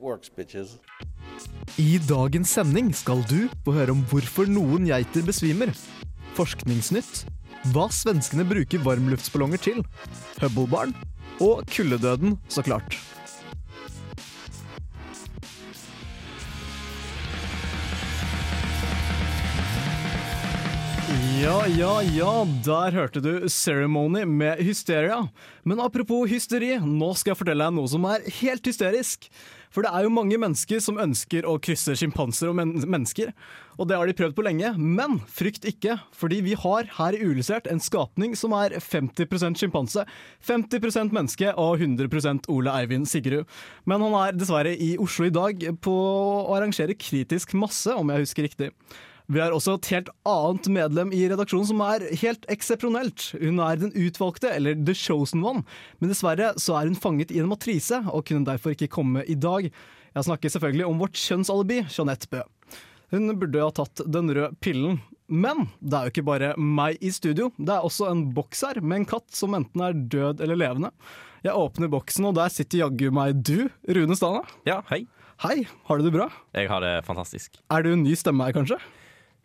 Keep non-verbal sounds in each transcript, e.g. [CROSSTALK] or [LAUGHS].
works. I dagens sending skal du få høre om hvorfor noen geiter besvimer. Forskningsnytt. Hva svenskene bruker varmluftsballonger til. Hubble-barn. Og kuldedøden, så klart. Ja, ja, ja, der hørte du Ceremony med Hysteria. Men apropos hysteri, nå skal jeg fortelle deg noe som er helt hysterisk. For det er jo mange mennesker som ønsker å krysse sjimpanser og men mennesker. Og det har de prøvd på lenge, men frykt ikke. Fordi vi har her i Uillustrert en skapning som er 50% sjimpanse, 50% menneske og 100% Ole Eivind Sigrud. Men han er dessverre i Oslo i dag på å arrangere kritisk masse, om jeg husker riktig. Vi har også et helt annet medlem i redaksjonen som er helt eksepsjonelt. Hun er den utvalgte, eller the chosen one, men dessverre så er hun fanget i en matrise og kunne derfor ikke komme i dag. Jeg snakker selvfølgelig om vårt kjønnsalibi, Jeanette Bø. Hun burde ha tatt den røde pillen. Men det er jo ikke bare meg i studio, det er også en boks her med en katt som enten er død eller levende. Jeg åpner boksen, og der sitter jaggu meg du, Rune Stana. Ja, hei. Hei, har du det bra? Jeg har det fantastisk. Er du en ny stemme her, kanskje?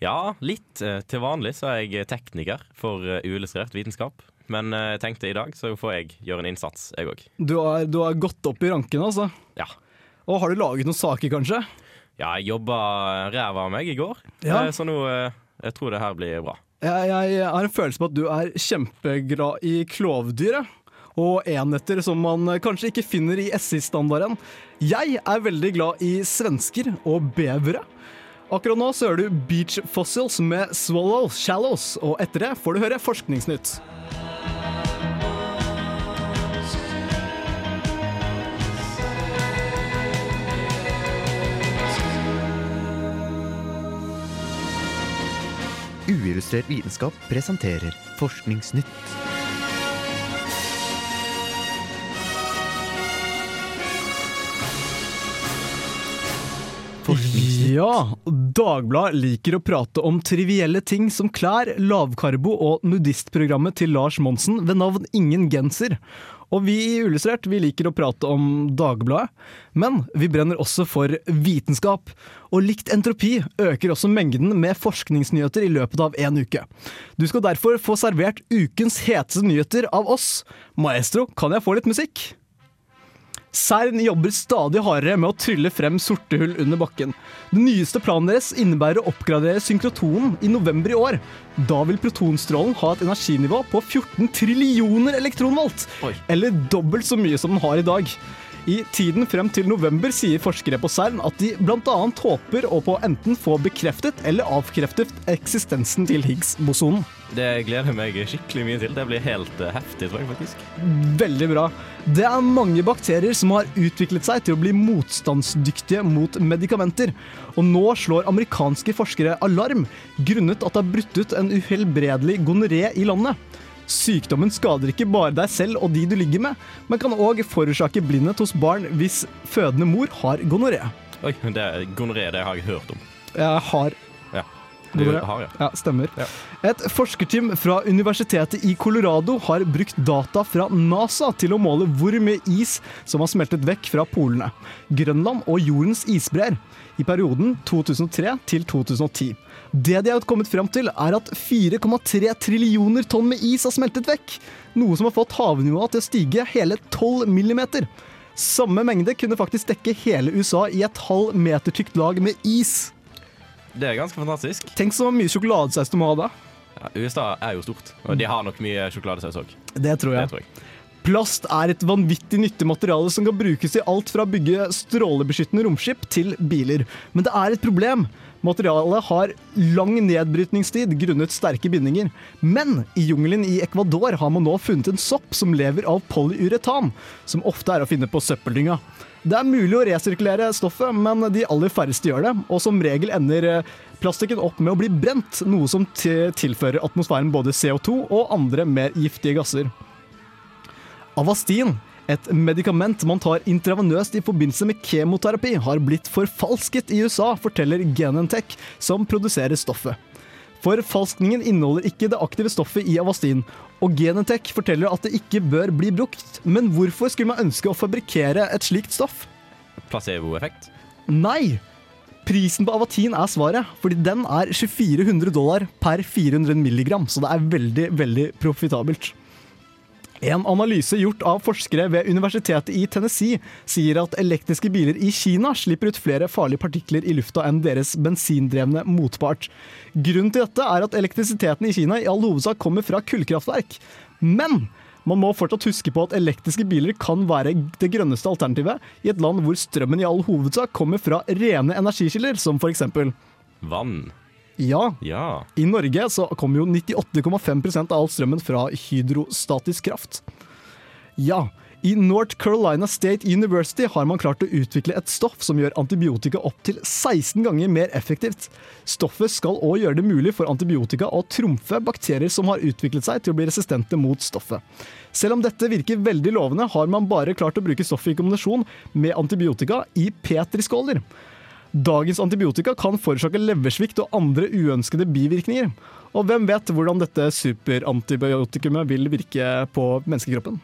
Ja, litt. Eh, Til vanlig så er jeg tekniker for eh, uillustrert vitenskap. Men eh, jeg tenkte i dag så får jeg gjøre en innsats, jeg òg. Du har, du har gått opp i rankene, altså. Ja. Og har du laget noen saker, kanskje? ja, jeg jobba ræva av meg i går, Ja. Så nå Jeg tror det her blir bra. Jeg, jeg har en følelse på at du er kjempeglad i klovdyret. Og enheter som man kanskje ikke finner i SI-standarden. Jeg er veldig glad i svensker og bevere. Akkurat nå så hører du Beach Fossils med Swallow Shallows, og etter det får du høre Forskningsnytt. Uillustrert vitenskap presenterer Forskningsnytt. Ja, Dagbladet liker å prate om trivielle ting som klær, lavkarbo og nudistprogrammet til Lars Monsen ved navn Ingen genser. Og vi i Illustrert vi liker å prate om Dagbladet, men vi brenner også for vitenskap. Og likt entropi øker også mengden med forskningsnyheter i løpet av en uke. Du skal derfor få servert ukens heteste nyheter av oss. Maestro, kan jeg få litt musikk? CERN jobber stadig hardere med å trylle frem sorte hull under bakken. Den nyeste planen deres innebærer å oppgradere synkrotonen i november i år. Da vil protonstrålen ha et energinivå på 14 trillioner elektronvolt, Oi. eller dobbelt så mye som den har i dag. I tiden frem til november sier forskere på CERN at de bl.a. håper å på enten få bekreftet eller avkreftet eksistensen til Higgs-bosonen. Det gleder jeg meg skikkelig mye til. Det blir helt eh, heftig, tror jeg faktisk. Veldig bra. Det er mange bakterier som har utviklet seg til å bli motstandsdyktige mot medikamenter. Og nå slår amerikanske forskere alarm grunnet at det har brutt ut en uhelbredelig gonoré i landet. Sykdommen skader ikke bare deg selv og de du ligger med, men kan òg forårsake blindhet hos barn hvis fødende mor har gonoré. Oi, det Gonoré, det har jeg hørt om. Jeg har har, ja. Ja, stemmer. Ja. Et forskerteam fra universitetet i Colorado har brukt data fra NASA til å måle hvor mye is som har smeltet vekk fra polene, Grønland og jordens isbreer i perioden 2003 til 2010. Det de har kommet frem til, er at 4,3 trillioner tonn med is har smeltet vekk, noe som har fått havnivået til å stige hele 12 millimeter. Samme mengde kunne faktisk dekke hele USA i et halv meter tykt lag med is. Det er ganske fantastisk. Tenk så mye sjokoladesaus du må ha da. Ja, USA er jo stort, og de har nok mye sjokoladesaus òg. Det tror Det jeg. tror jeg. Plast er et vanvittig nyttig materiale som kan brukes i alt fra å bygge strålebeskyttende romskip til biler. Men det er et problem. Materialet har lang nedbrytningstid grunnet sterke bindinger. Men i jungelen i Ecuador har man nå funnet en sopp som lever av polyuretan, som ofte er å finne på søppeldynga. Det er mulig å resirkulere stoffet, men de aller færreste gjør det. Og som regel ender eh, plastikken opp med å bli brent, noe som tilfører atmosfæren både CO2 og andre mer giftige gasser. Avastin, et medikament man tar intravenøst i forbindelse med kemoterapi, har blitt forfalsket i USA, forteller Genentech, som produserer stoffet. Forfalskningen inneholder ikke det aktive stoffet i Avastin, og Genentech forteller at det ikke bør bli brukt. Men hvorfor skulle man ønske å fabrikkere et slikt stoff? Placeboeffekt. Nei! Prisen på Avatin er svaret, fordi den er 2400 dollar per 400 milligram, så det er veldig, veldig profitabelt. En analyse gjort av forskere ved universitetet i Tennessee sier at elektriske biler i Kina slipper ut flere farlige partikler i lufta enn deres bensindrevne motpart. Grunnen til dette er at elektrisiteten i Kina i all hovedsak kommer fra kullkraftverk. Men man må fortsatt huske på at elektriske biler kan være det grønneste alternativet i et land hvor strømmen i all hovedsak kommer fra rene energikilder, som f.eks. Vann. Ja, Ja. i Norge så kommer jo 98,5% av all strømmen fra hydrostatisk kraft. Ja, i North Carolina State University har man klart å utvikle et stoff som gjør antibiotika opptil 16 ganger mer effektivt. Stoffet skal òg gjøre det mulig for antibiotika å trumfe bakterier som har utviklet seg til å bli resistente mot stoffet. Selv om dette virker veldig lovende, har man bare klart å bruke stoffet i kombinasjon med antibiotika i petriskåler. Dagens antibiotika kan forårsake leversvikt og andre uønskede bivirkninger. Og hvem vet hvordan dette superantibiotikumet vil virke på menneskekroppen?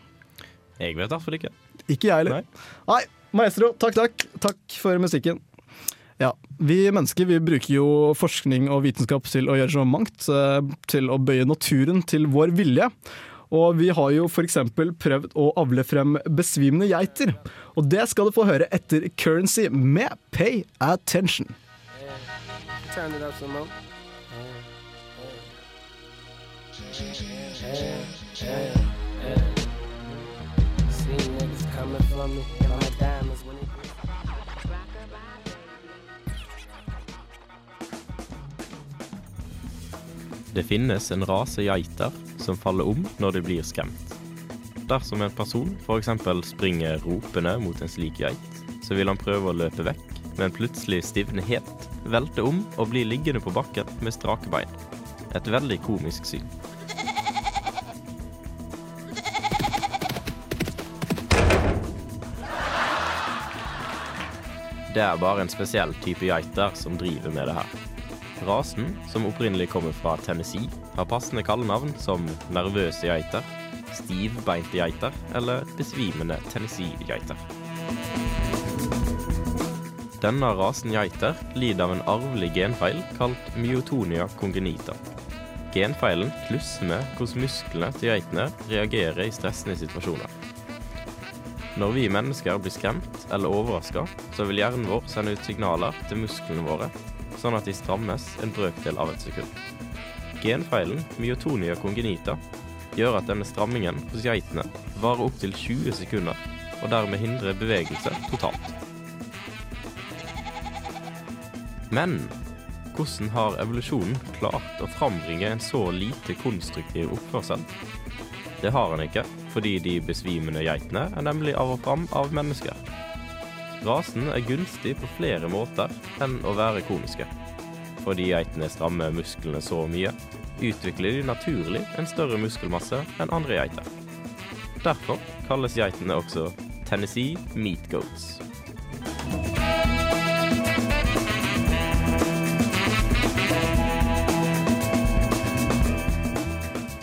Jeg vet derfor ikke. Ikke jeg heller. Nei. maestro, takk, takk. Takk for musikken. Ja, Vi mennesker vi bruker jo forskning og vitenskap til å gjøre så mangt. eh, Til å bøye naturen til vår vilje. Og vi har jo f.eks. prøvd å avle frem besvimende geiter. Og det skal du få høre etter Currency med Pay Attention. Det finnes en rase geiter som faller om når de blir skremt. Dersom en person f.eks. springer ropende mot en slik geit, så vil han prøve å løpe vekk, men plutselig stivne helt, velte om og bli liggende på bakken med strake bein. Et veldig komisk syn. Det er bare en spesiell type geiter som driver med det her. Rasen, som opprinnelig kommer fra Tennessee, har passende kallenavn som nervøse geiter, stivbeinte geiter eller besvimende Tennessee-geiter. Denne rasen geiter lider av en arvelig genfeil kalt myotonia congenita. Genfeilen klusser med hvordan musklene til geitene reagerer i stressende situasjoner. Når vi mennesker blir skremt eller overraska, så vil hjernen vår sende ut signaler til musklene våre, sånn at de strammes en brøkdel av et sekund. Genfeilen myotonia congenita gjør at denne strammingen hos geitene varer opptil 20 sekunder, og dermed hindrer bevegelse totalt. Men hvordan har evolusjonen klart å frambringe en så lite konstruktiv oppførsel? Det har han ikke, fordi de besvimende geitene er nemlig av og fram av mennesker. Rasen er gunstig på flere måter enn å være komiske. Fordi geitene strammer musklene så mye, utvikler de naturlig en større muskelmasse enn andre geiter. Derfor kalles geitene også Tennessee meat goats.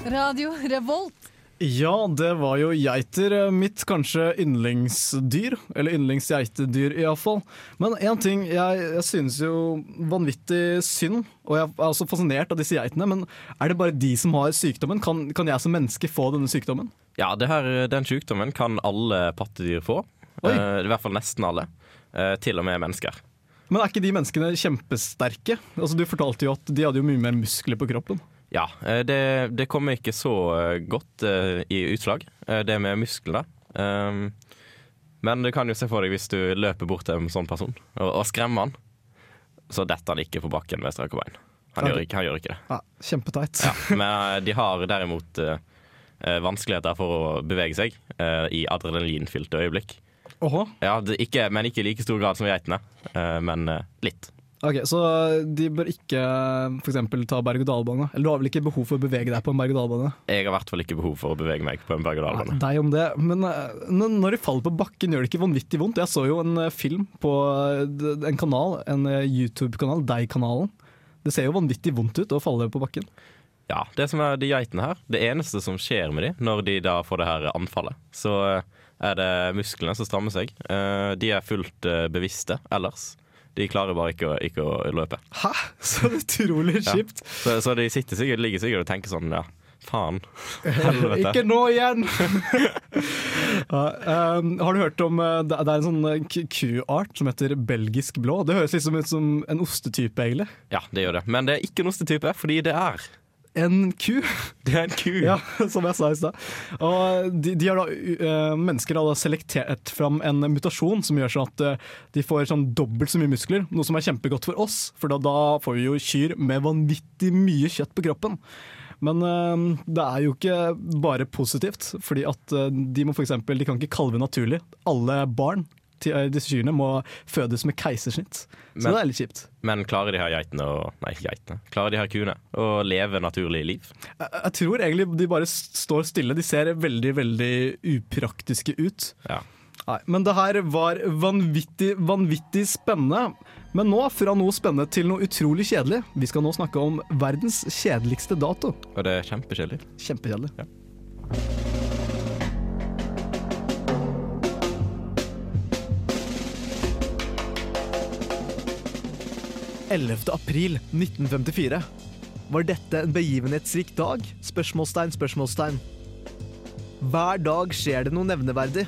Radio Revolt. Ja, det var jo geiter. eh, Mitt kanskje yndlingsdyr. Eller yndlingsgeitedyr, iallfall. Men én ting jeg, jeg synes jo vanvittig synd, og jeg er også fascinert av disse geitene, men er det bare de som har sykdommen? Kan, kan jeg som menneske få denne sykdommen? Ja, det her, den sykdommen kan alle pattedyr få. Oi. Eh, I hvert fall nesten alle. Eh, til og med mennesker. Men er ikke de menneskene kjempesterke? Altså, du fortalte jo at de hadde jo mye mer muskler på kroppen. Ja, eh, det, det kommer ikke så eh, godt eh, i utslag, det med musklene. Um, men du kan jo se for deg hvis du løper bort til en sånn person og, og skremmer han, så detter han ikke på bakken med strake bein. Han, ja, gjør, ikke, han gjør ikke det. Ja, kjempeteit. Ja, men de har derimot eh, vanskeligheter for å bevege seg uh, i adrenalinfylte øyeblikk. Åhå. Ja, det, ikke, Men ikke i like stor grad som geitene, uh, men litt. Ok, Så de bør ikke f.eks. ta berg-og-dal-bane? Eller du har vel ikke behov for å bevege deg på en berg-og-dal-bane? Jeg har i hvert fall ikke behov for å bevege meg på en berg-og-dal-bane. Deg om det. Men eh, når de faller på bakken, gjør det ikke vanvittig vondt? Jeg så jo en eh, film på eh, en kanal, en YouTube-kanal, Deg-kanalen. Det ser jo vanvittig vondt ut å falle på bakken. Ja, det som er de geitene her, det eneste som skjer med de når de da får det her anfallet, så er det musklene som strammer seg. De er fullt bevisste ellers. De klarer bare ikke å, ikke å løpe. Hæ?! [LAUGHS] Så utrolig Ja. kjipt. Så, så de sitter sikkert, ligger sikkert og tenker sånn ja, faen. [LAUGHS] Helvete. Ikke nå igjen! [LAUGHS] ja, um, har du hørt om eh, Det er en sånn eh, ku- kuart som heter belgisk blå. Det høres liksom ut som en ostetype, egentlig. Ja, det gjør det. Men det er ikke en ostetype, fordi det er En ku. [LAUGHS] Det er en ku. Ja, [LAUGHS] som jeg sa i stad. De, de har da, eh, mennesker har da selektert fram en mutasjon som gjør sånn at eh, de får sånn dobbelt så mye muskler, noe som er kjempegodt for oss, for da, da får vi jo kyr med vanvittig mye kjøtt på kroppen. Men eh, det er jo ikke bare positivt, fordi at de må for eksempel, de kan ikke kalve naturlig. Alle barn til eh, disse kyrne må fødes med keisersnitt. Så Men- det er litt kjipt. Men klarer de her geitene å Nei, ikke geitene. Klarer de her kuene å leve naturlig liv? Jeg, jeg tror egentlig de bare står stille. De ser veldig, veldig upraktiske ut. Ja. Nei, men det her var vanvittig, vanvittig spennende. Men nå fra noe spennende til noe utrolig kjedelig. Vi skal nå snakke om verdens kjedeligste dato. Og det er kjempekjedelig. Kjempekjedelig. Ja. 11. april 1954. Var dette en begivenhetsrik dag? Spørsmålstegn, spørsmålstegn. Hver dag skjer det noe nevneverdig.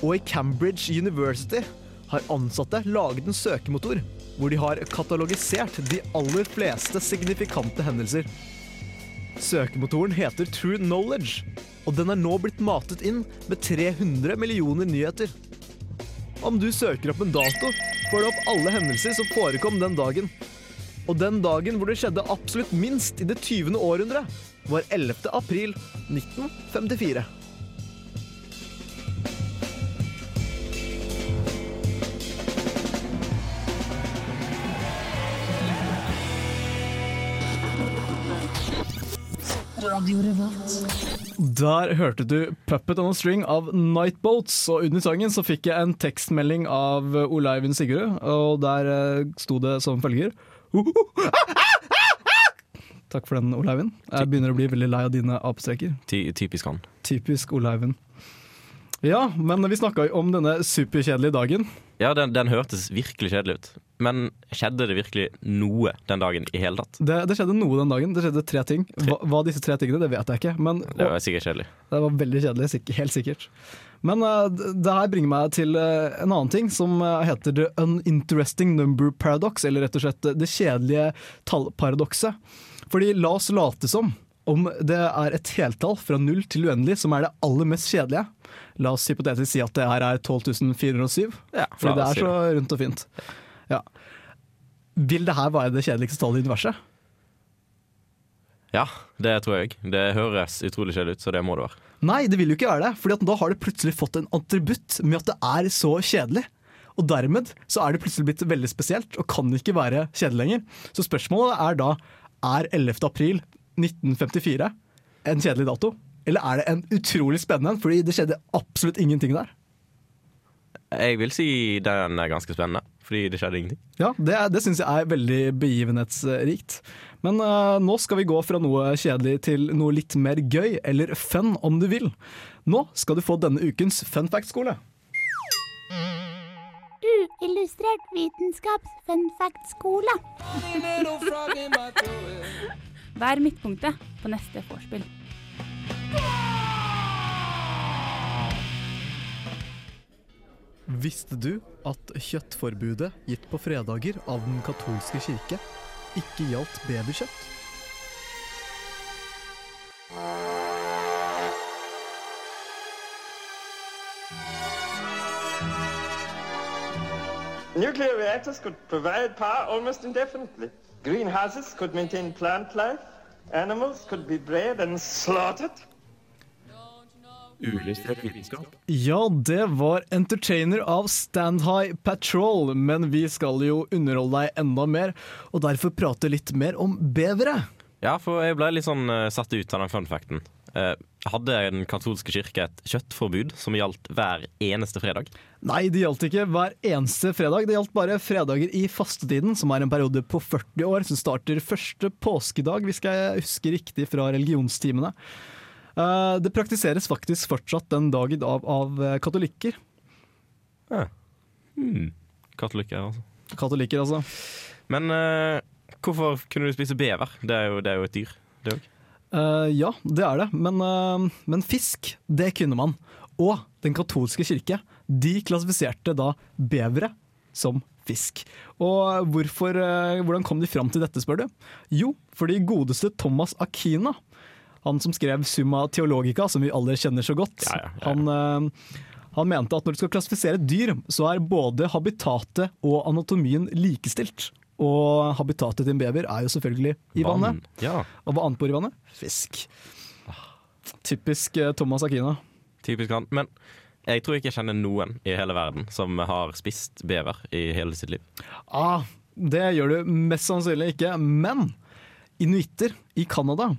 Og i Cambridge University har ansatte laget en søkemotor hvor de har katalogisert de aller fleste signifikante hendelser. Søkemotoren heter True Knowledge, og den er nå blitt matet inn med 300 millioner nyheter. Om du søker opp en dato, får du opp alle hendelser som forekom den dagen. Og den dagen hvor det skjedde absolutt minst i det 20. århundre, var 11. april 1954. Der hørte du 'Puppet on a String' av Nightboats, og under sangen så fikk jeg en tekstmelding av Olaivin Sigurd, og der eh, sto det som følger Takk for den, Olaivin. Jeg begynner å bli veldig lei av dine apestreker. Ty typisk han. Typisk Olaivin. Ja, men vi snakka jo om denne superkjedelige dagen. Ja, den, den hørtes virkelig kjedelig ut. Men skjedde det virkelig noe den dagen i hele tatt? Det, det skjedde noe den dagen. Det skjedde tre ting. Hva, hva disse tre tingene, det vet jeg ikke. Men Det var sikkert kjedelig. Det var veldig kjedelig, sikk- helt sikkert. Men uh, det her bringer meg til uh, en annen ting som uh, heter the uninteresting number paradox, eller rett og slett det kjedelige tallparadokset. Fordi la oss late som om det er et heltall fra null til uendelig som er det aller mest kjedelige. La oss hypotetisk si at det her er 12.407, Ja, fordi det er så rundt og fint. Ja. Vil det her være det kjedeligste tallet i universet? Ja, det tror jeg. Det høres utrolig kjedelig ut, så det må det være. Nei, det vil jo ikke være det, at da har det plutselig fått en attributt med at det er så kjedelig. Og dermed så er det plutselig blitt veldig spesielt, og kan ikke være kjedelig lenger. Så spørsmålet er da er 11. april 1954 en kjedelig dato? Eller er det en utrolig spennende en, fordi det skjedde absolutt ingenting der? Jeg vil si den er ganske spennende, fordi det skjedde ingenting. Ja, Det, det syns jeg er veldig begivenhetsrikt. Men uh, nå skal vi gå fra noe kjedelig til noe litt mer gøy, eller fun om du vil. Nå skal du få denne ukens fun fact-skole. Uillustrert vitenskaps fun fact-skole. [LAUGHS] Vær midtpunktet på neste vorspiel. Visste du at kjøttforbudet gitt på fredager av den katolske kirke ikke gjaldt babykjøtt? Nuclear reactors could provide power almost indefinitely. Greenhouses could maintain plant life. Animals could be bred and slaughtered. Uillustrert vitenskap. Ja, det var Entertainer av Stand High Patrol, men vi skal jo underholde deg enda mer, og derfor prate litt mer om bevere. Ja, for jeg ble litt sånn uh, satt ut av den fun facten. Eh, hadde Den katolske kirke et kjøttforbud som gjaldt hver eneste fredag? Nei, det gjaldt ikke hver eneste fredag. Det gjaldt bare fredager i fastetiden, som er en periode på 40 år, som starter første påskedag, hvis jeg husker riktig fra religionstimene. Eh, Det praktiseres faktisk fortsatt den dagen av, av katolikker. katolikker. Hmm. Katolikker, altså. Katolikker, altså. Men uh, hvorfor kunne du spise bever? Det er jo, det er jo et dyr, det òg. Uh, ja, det er det. Men, uh, men fisk, det kunne man. Og den katolske kirke de klassifiserte da bevere som fisk. Og hvorfor, eh, hvordan kom de fram til dette, spør du? Jo, fordi godeste Thomas Akina, han som skrev Summa Theologica, som vi alle kjenner så godt, Han, ja, han mente at når du skal klassifisere dyr, så er både habitatet og anatomien likestilt. Og habitatet til en bever er jo selvfølgelig i Vann, vannet. ja. Og hva annet bor i vannet? Fisk. Typisk eh, Thomas Akina. Typisk han. Men jeg tror ikke jeg kjenner noen i hele verden som har spist bever i hele sitt liv. Ah, det gjør du mest sannsynlig ikke, men inuitter i Canada, eh,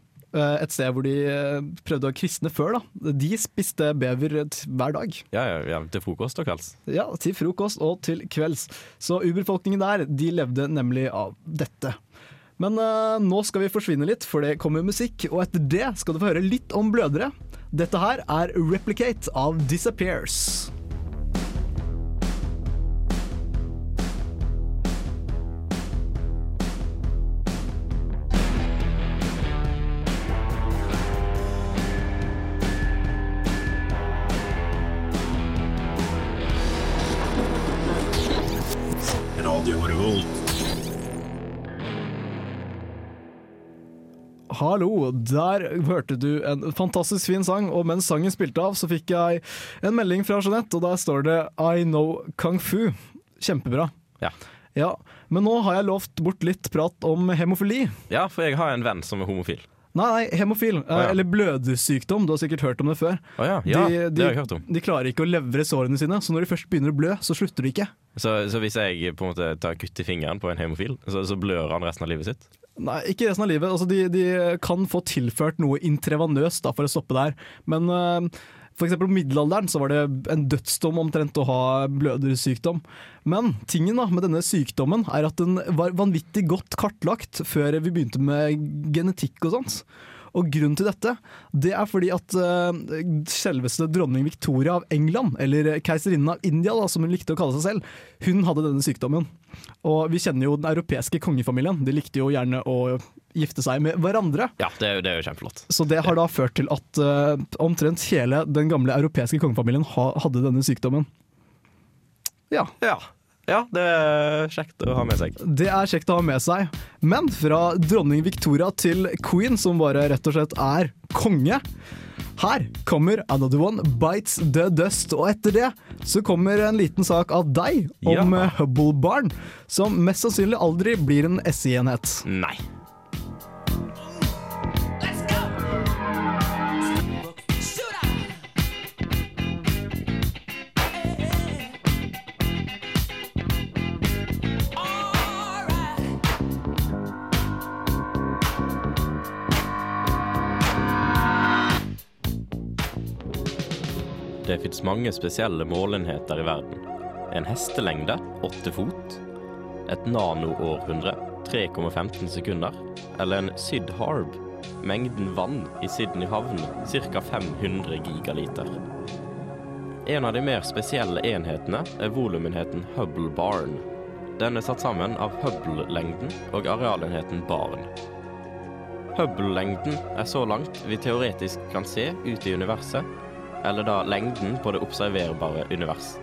et sted hvor de eh, prøvde å kristne før, da, de spiste bever hver dag. Ja, ja, ja, Til frokost og kvelds. Ja, til frokost og til kvelds. Så urbefolkningen der, de levde nemlig av dette. Men uh, nå skal vi forsvinne litt, for det kommer musikk, og etter det skal du få høre litt om blødere. Dette her er Replicate av Disappears. Hallo, der hørte du en fantastisk fin sang, og mens sangen spilte av, så fikk jeg en melding fra Jeanette, og der står det I know kung fu. Kjempebra. Ja. Ja, Men nå har jeg lovt bort litt prat om hemofili. ja, for jeg har en venn som er homofil. Nei, nei, hemofil, Oh, ja. eller blødersykdom. Du har sikkert hørt om det før. Oh, ja, ja, det jeg hørt om. De klarer ikke å levre sårene sine, så når de først begynner å blø, så slutter de ikke. Så, så hvis jeg på en måte tar kutt i fingeren på en hemofil, så, så blør han resten av livet sitt? Nei, ikke resten av livet. Altså, de, de kan få tilført noe intravenøst da, for å stoppe der. Men eh, for eksempel på middelalderen så var det en dødsdom omtrent å ha blødersykdom. Men tingen da med denne sykdommen er at den var vanvittig godt kartlagt før vi begynte med genetikk og sånt. Og grunnen til dette, det er fordi at uh, selveste dronning Victoria av England, eller keiserinnen av India, da, som hun likte å kalle seg selv, hun hadde denne sykdommen. Og vi kjenner jo den europeiske kongefamilien. De likte jo gjerne å gifte seg med hverandre. Ja, det er jo, det er jo kjempeflott. Så det har da ført til at uh, omtrent hele den gamle europeiske kongefamilien ha, hadde denne sykdommen. Ja. Ja. Ja, det er kjekt å ha med seg. Det er kjekt å ha med seg. Men fra dronning Victoria til queen, som bare rett og slett er konge. Her kommer Another One Bites The Dust, og etter det så kommer en liten sak av deg om Ja. eh, Hubble-barn, som mest sannsynlig aldri blir en SI-enhet. Nei. Mange spesielle målenheter i verden. En hestelengde, åtte fot. Et nanoårhundre, 3,15 sekunder. Eller en Syd Harb, mengden vann i Sydney havn, ca. 500 gigaliter. En av de mer spesielle enhetene er volumenheten Hubble Barn. Den er satt sammen av Hubble-lengden og arealenheten barn. Hubble-lengden er så langt vi teoretisk kan se ut i universet, eller da lengden på det observerbare univers.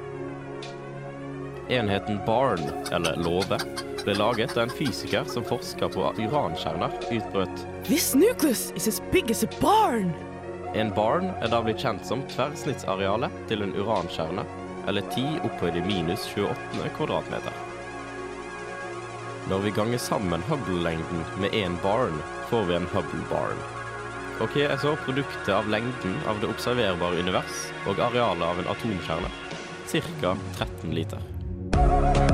Enheten barn, eller låve, ble laget da en fysiker som forska på urankjerner, utbrøt This nucleus is as big as a barn! En barn er da blitt kjent som tverrsnittsarealet til en urankjerne, eller 10 opphøyd i minus 28 kvadratmeter. Når vi ganger sammen Hubble-lengden med én barn, får vi en Hubble-barn. Ok, er så produktet av lengden av det observerbare univers og arealet av en atomkjerne ca. 13 liter.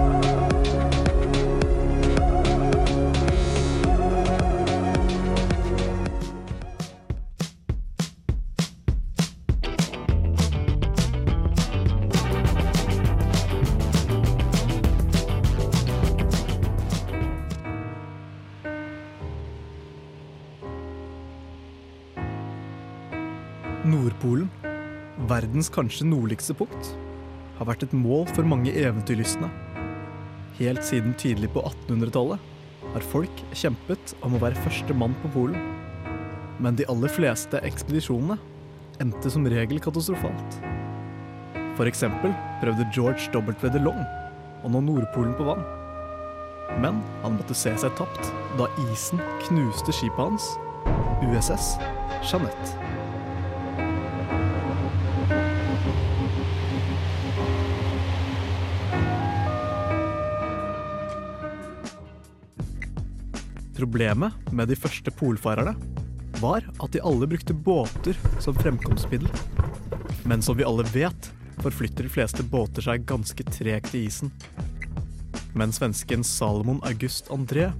Verdens kanskje nordligste punkt, har vært et mål for mange eventyrlystne. Helt siden tidlig på 1800-tallet har folk kjempet om å være første mann på Polen. Men de aller fleste ekspedisjonene endte som regel katastrofalt. Eksempel prøvde George W. DeLong å nå Nordpolen på vann. Men han måtte se seg tapt da isen knuste skipet hans, USS Jeanette. Problemet med de første polfarerne var at de alle brukte båter som fremkomstmiddel. Men som vi alle vet, forflytter de fleste båter seg ganske tregt i isen. Men svensken Salomon August André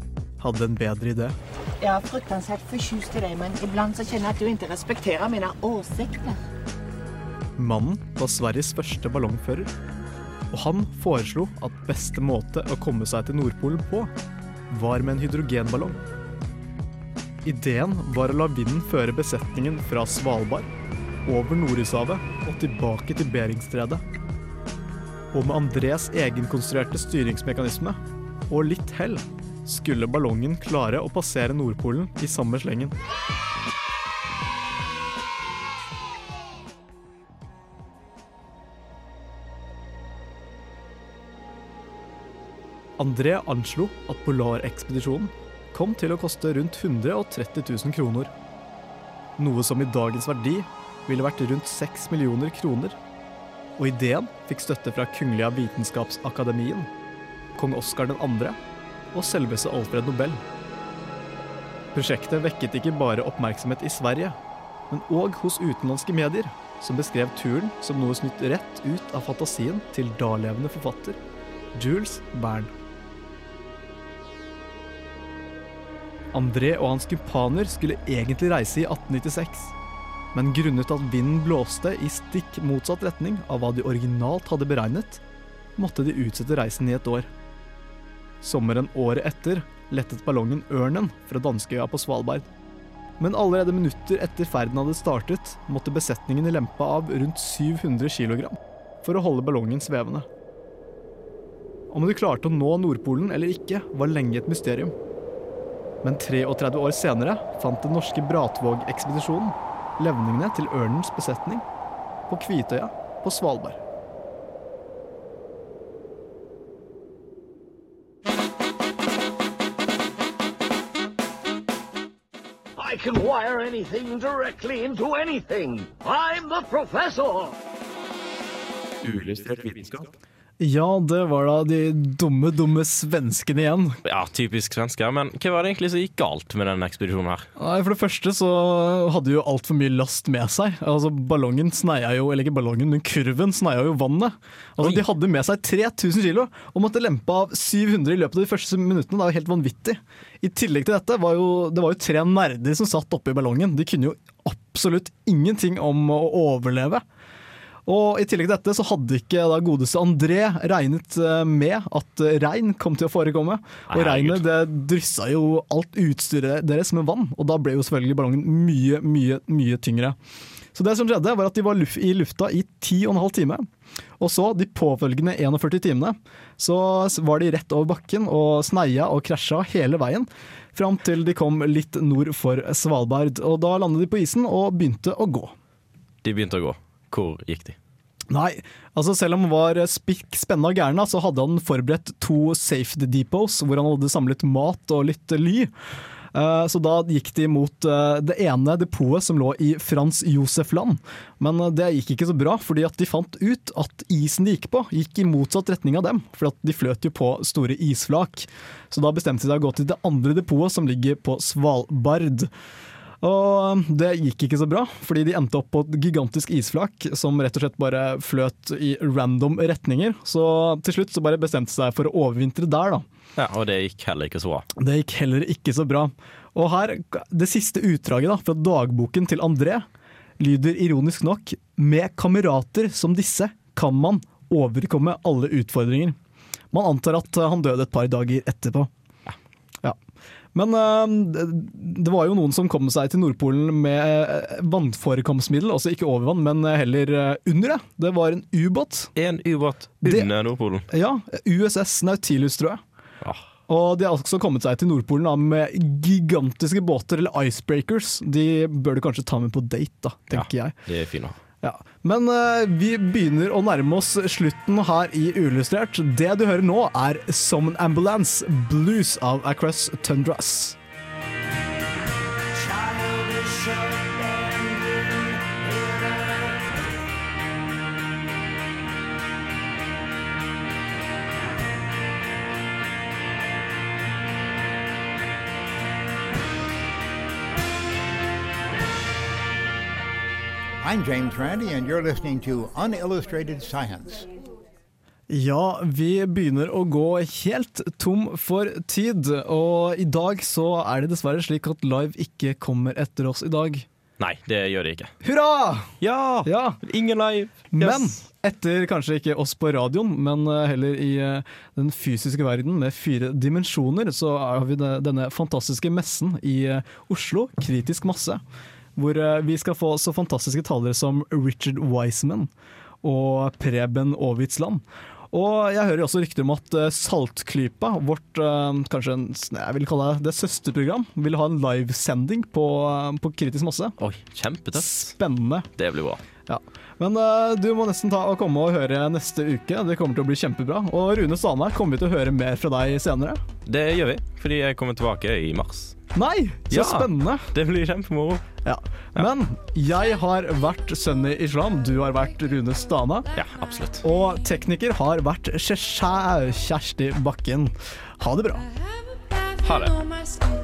hadde en bedre idé. Jeg er fruktansvært fortjust i deg, men iblant så kjenner jeg at du ikke respekterer mine åsikter. Mannen var Sveriges første ballongfører. Og han foreslo at beste måte å komme seg til Nordpolen på, var med en hydrogenballong. Ideen var å la vinden føre besetningen fra Svalbard over Nordishavet og tilbake til Beringstredet. Og med Andres egenkonstruerte styringsmekanisme og litt hell skulle ballongen klare å passere Nordpolen i samme slengen. André anslo at polarekspedisjonen kom til å koste rundt 130 000 kroner. Noe som i dagens verdi ville vært rundt 6 millioner kroner. Og ideen fikk støtte fra Kungliga Vitenskapsakademien, kong Oskar 2. og selveste Alfred Nobel. Prosjektet vekket ikke bare oppmerksomhet i Sverige, men òg hos utenlandske medier, som beskrev turen som noe snytt rett ut av fantasien til dalevende forfatter Jules Verne. André og hans kumpaner skulle egentlig reise i 1896, men grunnet at vinden blåste i stikk motsatt retning av hva de originalt hadde beregnet, måtte de utsette reisen i et år. Sommeren året etter lettet ballongen Ørnen fra danskeøya på Svalbard. Men allerede minutter etter ferden hadde startet, måtte besetningen lempe av rundt 700 kg for å holde ballongen svevende. Om de klarte å nå Nordpolen eller ikke, var lenge et mysterium. Men 33 år senere fant den norske Bratvåg-ekspedisjonen levningene til ørnens besetning på Kvitøya på Svalbard. I can wire anything directly into anything. I'm the professor. Uillustrert vitenskap. Ja, det var da de dumme, dumme svenskene igjen. Ja, typisk svensker. Men hva var det egentlig som gikk galt med denne ekspedisjonen her? Nei, For det første så hadde jo altfor mye last med seg. Altså Ballongen sneia jo, eller ikke ballongen, men kurven sneia jo vannet. Altså De hadde med seg 3000 kilo og måtte lempe av 700 i løpet av de første minuttene. Det er jo helt vanvittig. I tillegg til dette var jo det var jo tre nerder som satt oppi ballongen. De kunne jo absolutt ingenting om å overleve. Og I tillegg til dette så hadde ikke da godeste André regnet eh, med at eh, regn kom til å forekomme. Og Nei, regnet det dryssa jo alt utstyret deres med vann, og da ble jo selvfølgelig ballongen mye, mye, mye tyngre. Så det som skjedde var at De var i lufta i 10 12 timer. Og så, de påfølgende 41 timene, så var de rett over bakken og sneia og krasja hele veien. Fram til de kom litt nord for Svalbard. Og Da landet de på isen og begynte å gå. De begynte å gå. Hvor gikk de? Nei, altså selv om han var spikk og gæren, så hadde han forberedt to safety depots hvor han hadde samlet mat og litt ly. Eh, Så da gikk de mot eh, det ene depotet som lå i Frans Josef Land. Men eh, det gikk ikke så bra, fordi at de fant ut at isen de gikk på, gikk i motsatt retning av dem. For de fløt jo på store isflak. Så da bestemte de seg å gå til det andre depotet, som ligger på Svalbard. Og det gikk ikke så bra, fordi de endte opp på et gigantisk isflak som rett og slett bare fløt i random retninger. Så til slutt så bare bestemte de seg for å overvintre der, da. Ja, Og det gikk heller ikke så bra. Det gikk heller ikke så bra. Og her, det siste utdraget da, fra dagboken til André lyder ironisk nok Med kamerater som disse kan man overkomme alle utfordringer. Man antar at han døde et par dager etterpå. Ja. Men øh, det, det var jo noen som kom seg til Nordpolen med øh, vannforekomstmiddel, altså ikke over vann, men heller øh, under det. Det var en ubåt. En ubåt Det- under Nordpolen. Ja, USS Nautilus, tror jeg. Ja. Og de har også kommet seg til Nordpolen da, med gigantiske båter, eller icebreakers. De bør du kanskje ta med på date, da, tenker jeg. Det er fint. Ja. Men uh, vi begynner å nærme oss slutten her i Uillustrert. Det du hører nå, er Summon Ambulance Blues av Across Tundras. I'm James Randi, and you're listening to Unillustrated Science. Ja, vi begynner å gå helt tom for tid, og i dag så er det dessverre slik at Live ikke kommer etter oss i dag. Nei, det gjør det ikke. Hurra! Ja! Ingen live! Men etter kanskje ikke oss på radioen, men eh, heller i eh, den fysiske verden med fire dimensjoner, så har vi denne fantastiske messen i eh, Oslo, Kritisk masse, hvor eh, vi skal få så fantastiske talere som Richard Wiseman og Preben Aavitsland. Og jeg hører også rykter om at eh, Saltklypa, vårt eh, kanskje en, jeg vil kalle det, det søsterprogram, vil ha en livesending på, på Kritisk masse. Oi, kjempetøft. Spennende. Det blir bra. Ja. Men uh, du må nesten ta og komme og høre neste uke. Det kommer til å bli kjempebra. Og Rune Stane, kommer vi til å høre mer fra deg senere? Det gjør vi, fordi jeg kommer tilbake i mars. Nei, så Ja. spennende! Det blir kjempemoro. Ja. Men jeg har vært Sunny Islam, du har vært Rune Stana. Ja, absolutt. Og tekniker har vært Kjersti Bakken. Ha det bra. Ha det.